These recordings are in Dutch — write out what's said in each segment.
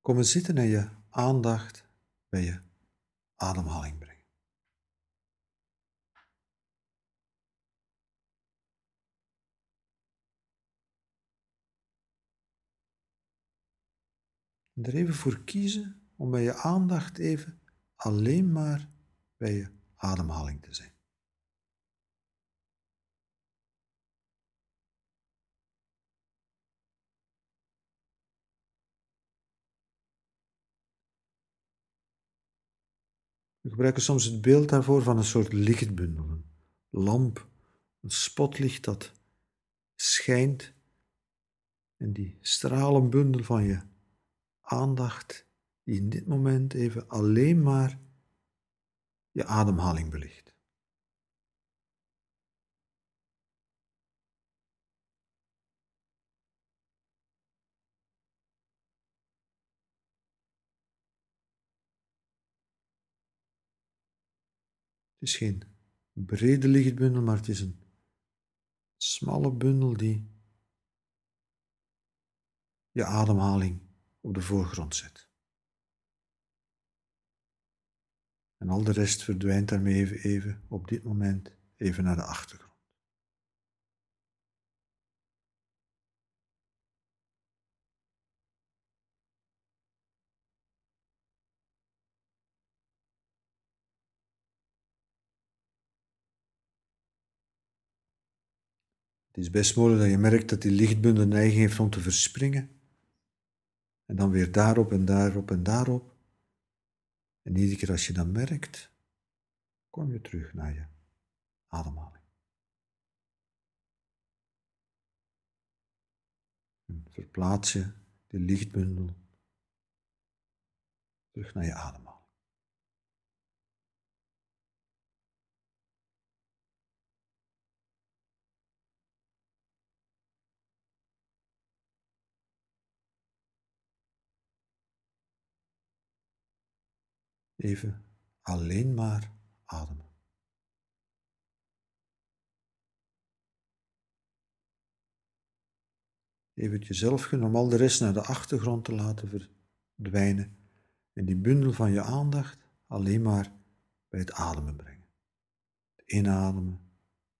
komen zitten en je aandacht bij je ademhaling brengen. En er even voor kiezen om bij je aandacht even alleen maar bij je ademhaling te zijn. We gebruiken soms het beeld daarvoor van een soort lichtbundel, een lamp, een spotlicht dat schijnt en die stralenbundel van je aandacht die in dit moment even alleen maar je ademhaling belicht. Is geen brede lichtbundel, maar het is een smalle bundel die je ademhaling op de voorgrond zet. En al de rest verdwijnt daarmee even, even op dit moment even naar de achtergrond. Is best mogelijk dat je merkt dat die lichtbundel neiging heeft om te verspringen. En dan weer daarop en daarop en daarop. En iedere keer als je dat merkt, kom je terug naar je ademhaling. Verplaats je de lichtbundel terug naar je ademhaling. Even alleen maar ademen. Even jezelf gunnen om al de rest naar de achtergrond te laten verdwijnen en die bundel van je aandacht alleen maar bij het ademen brengen. Inademen,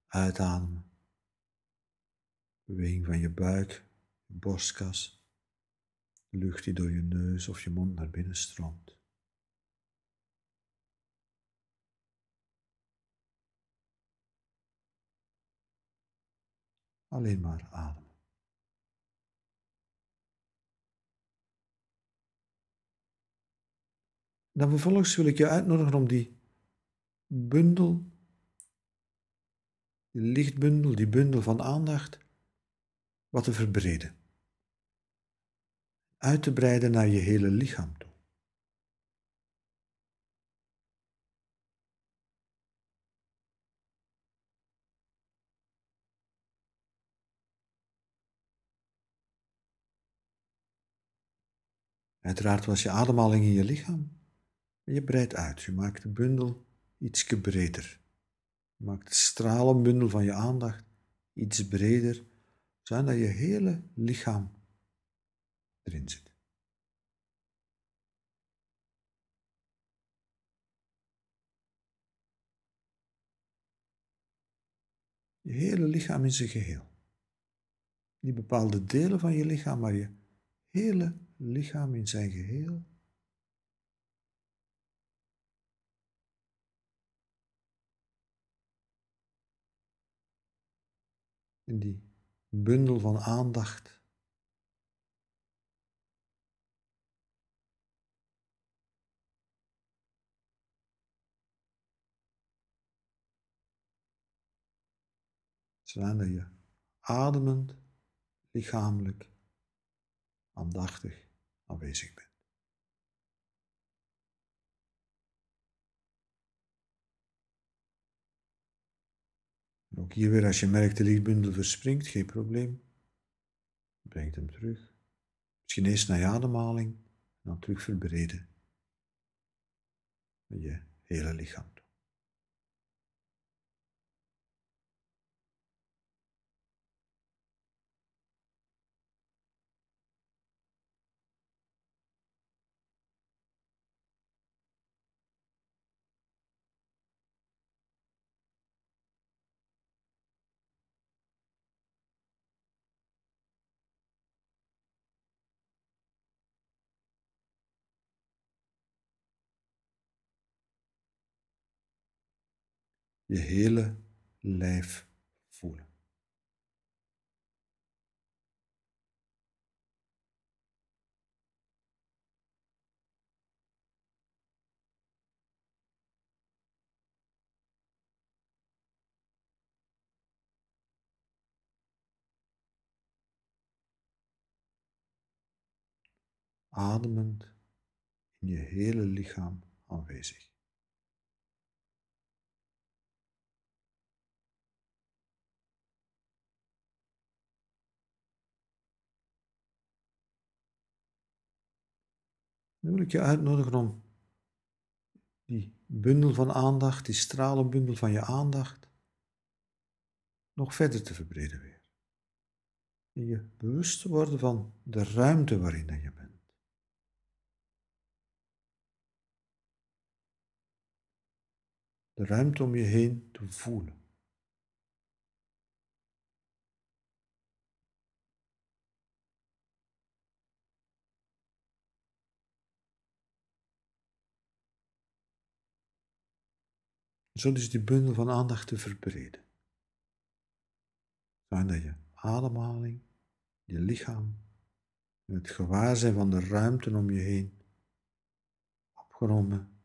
uitademen, beweging van je buik, borstkas, lucht die door je neus of je mond naar binnen stroomt. Alleen maar ademen. Dan vervolgens wil ik je uitnodigen om die bundel, die lichtbundel, die bundel van aandacht, wat te verbreden. Uit te breiden naar je hele lichaam toe. Uiteraard was je ademhaling in je lichaam. Je breidt uit. Je maakt de bundel iets breder. Je maakt de stralenbundel van je aandacht iets breder, zodat je hele lichaam erin zit. Je hele lichaam in zijn geheel. Niet bepaalde delen van je lichaam, maar je hele lichaam in zijn geheel. In die bundel van aandacht. Zodat je ademend, lichamelijk, aandachtig aanwezig bent. En ook hier weer, als je merkt de lichtbundel verspringt, geen probleem. Breng hem terug. Misschien eerst naar je ademhaling en dan terug verbreden. Met je hele lichaam. Je hele lijf voelen. ademend in je hele lichaam aanwezig. Nu wil ik je uitnodigen om die bundel van aandacht, die stralenbundel van je aandacht, nog verder te verbreden weer. En je bewust te worden van de ruimte waarin je bent. de ruimte om je heen te voelen. Zo is die bundel van aandacht te verbreden. Zodat je ademhaling, je lichaam het gewaarzijn van de ruimte om je heen opgenomen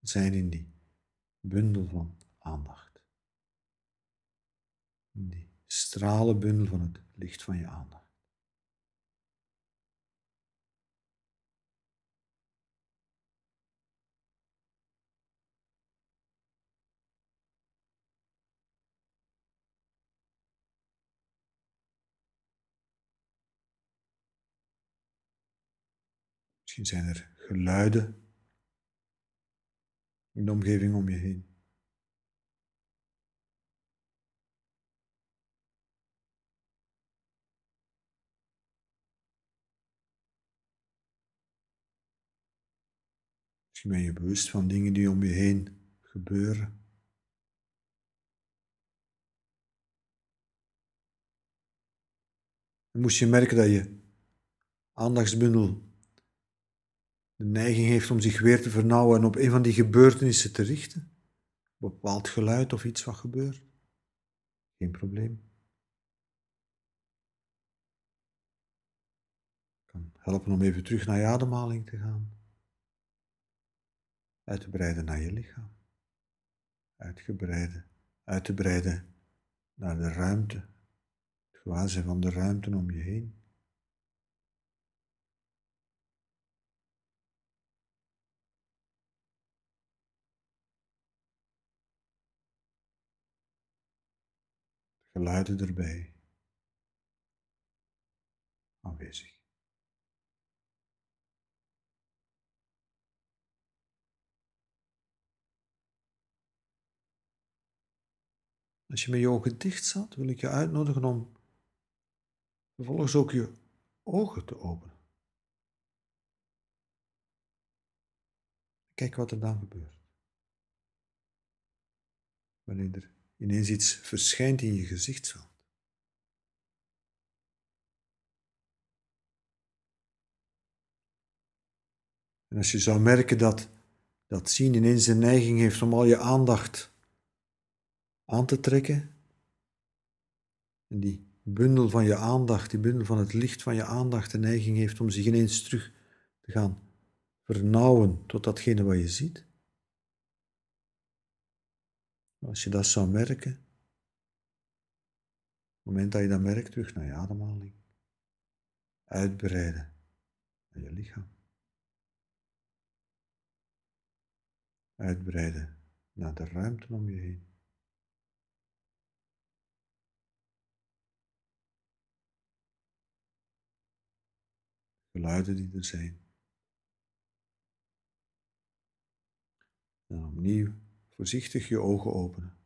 zijn in die bundel van aandacht. Die stralenbundel van het licht van je aandacht. Misschien zijn er geluiden in de omgeving om je heen. Misschien ben je bewust van dingen die om je heen gebeuren. moest je merken dat je aandachtsbundel de neiging heeft om zich weer te vernauwen en op een van die gebeurtenissen te richten, een bepaald geluid of iets wat gebeurt, geen probleem. kan helpen om even terug naar je ademhaling te gaan. Uit te breiden naar je lichaam. Uitgebreide, uit te breiden naar de ruimte, het gewaarzijn van de ruimte om je heen. Geluiden erbij aanwezig. Als je met je ogen dicht zat, wil ik je uitnodigen om vervolgens ook je ogen te openen. Kijk wat er dan gebeurt. Wanneer er ineens iets verschijnt in je gezichtsveld. En als je zou merken dat dat zien ineens de neiging heeft om al je aandacht aan te trekken, en die bundel van je aandacht, die bundel van het licht van je aandacht, de neiging heeft om zich ineens terug te gaan vernauwen tot datgene wat je ziet, als je dat zou merken, op het moment dat je dat merkt, terug naar je ademhaling. Uitbreiden naar je lichaam. Uitbreiden naar de ruimte om je heen. Geluiden die er zijn. En opnieuw voorzichtig je ogen openen.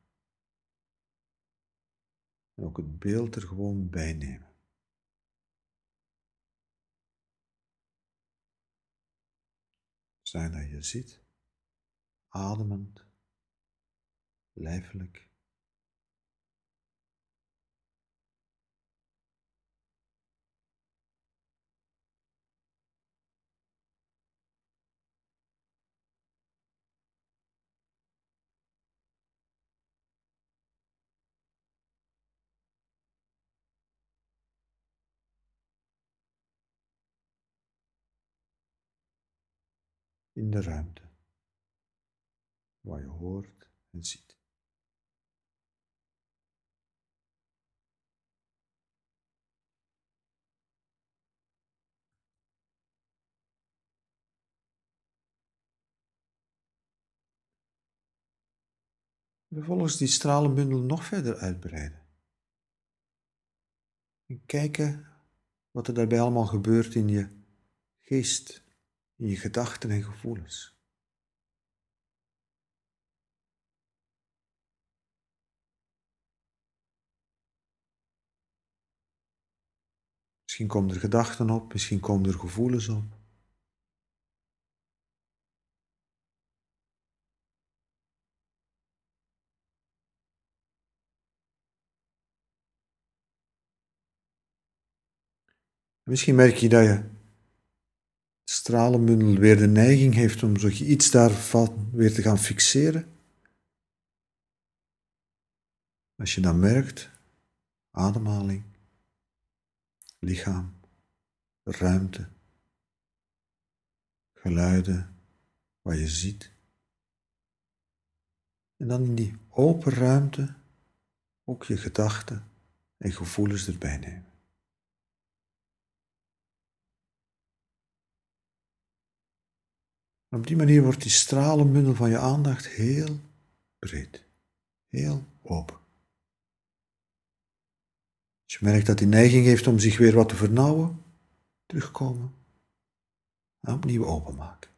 En ook het beeld er gewoon bij nemen. Zijn dat je zit, ademend, lijfelijk. In de ruimte, wat je hoort en ziet. Vervolgens die stralenbundel nog verder uitbreiden. En kijken wat er daarbij allemaal gebeurt in je geest, in je gedachten en gevoelens. Misschien komen er gedachten op, misschien komen er gevoelens op. Misschien merk je dat je stralenbundel weer de neiging heeft om iets daarvan weer te gaan fixeren. Als je dan merkt, ademhaling, lichaam, ruimte, geluiden, wat je ziet. En dan in die open ruimte ook je gedachten en gevoelens erbij nemen. Op die manier wordt die stralenbundel van je aandacht heel breed, heel open. Als je merkt dat die neiging heeft om zich weer wat te vernauwen, terugkomen en opnieuw openmaken.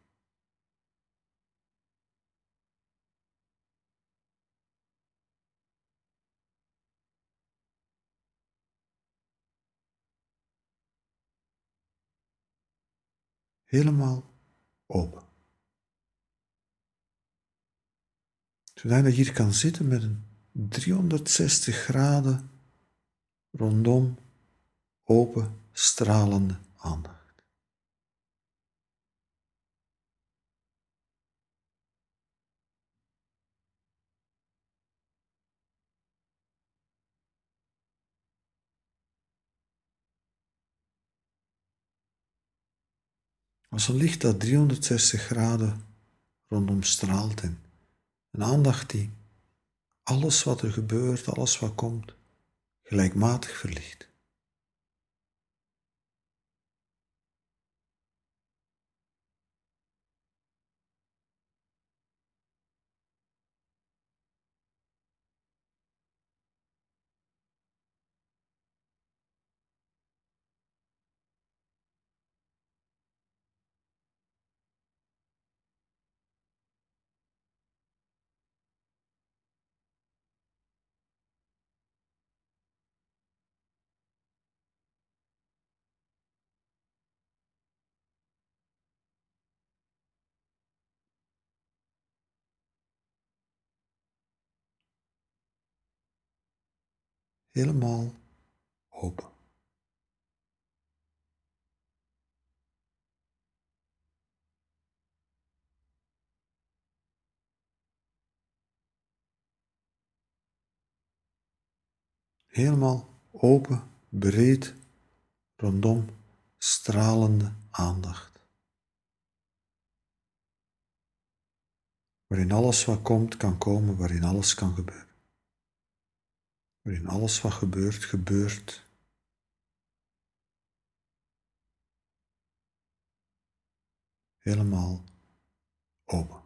Helemaal open. Zodat je hier kan zitten met een 360 graden rondom open, stralende aandacht. Als een licht dat 360 graden rondom straalt en een aandacht die alles wat er gebeurt, alles wat komt, gelijkmatig verlicht. Helemaal open. Helemaal open, breed, rondom, stralende aandacht. Waarin alles wat komt kan komen, waarin alles kan gebeuren waarin alles wat gebeurt, gebeurt. Helemaal open.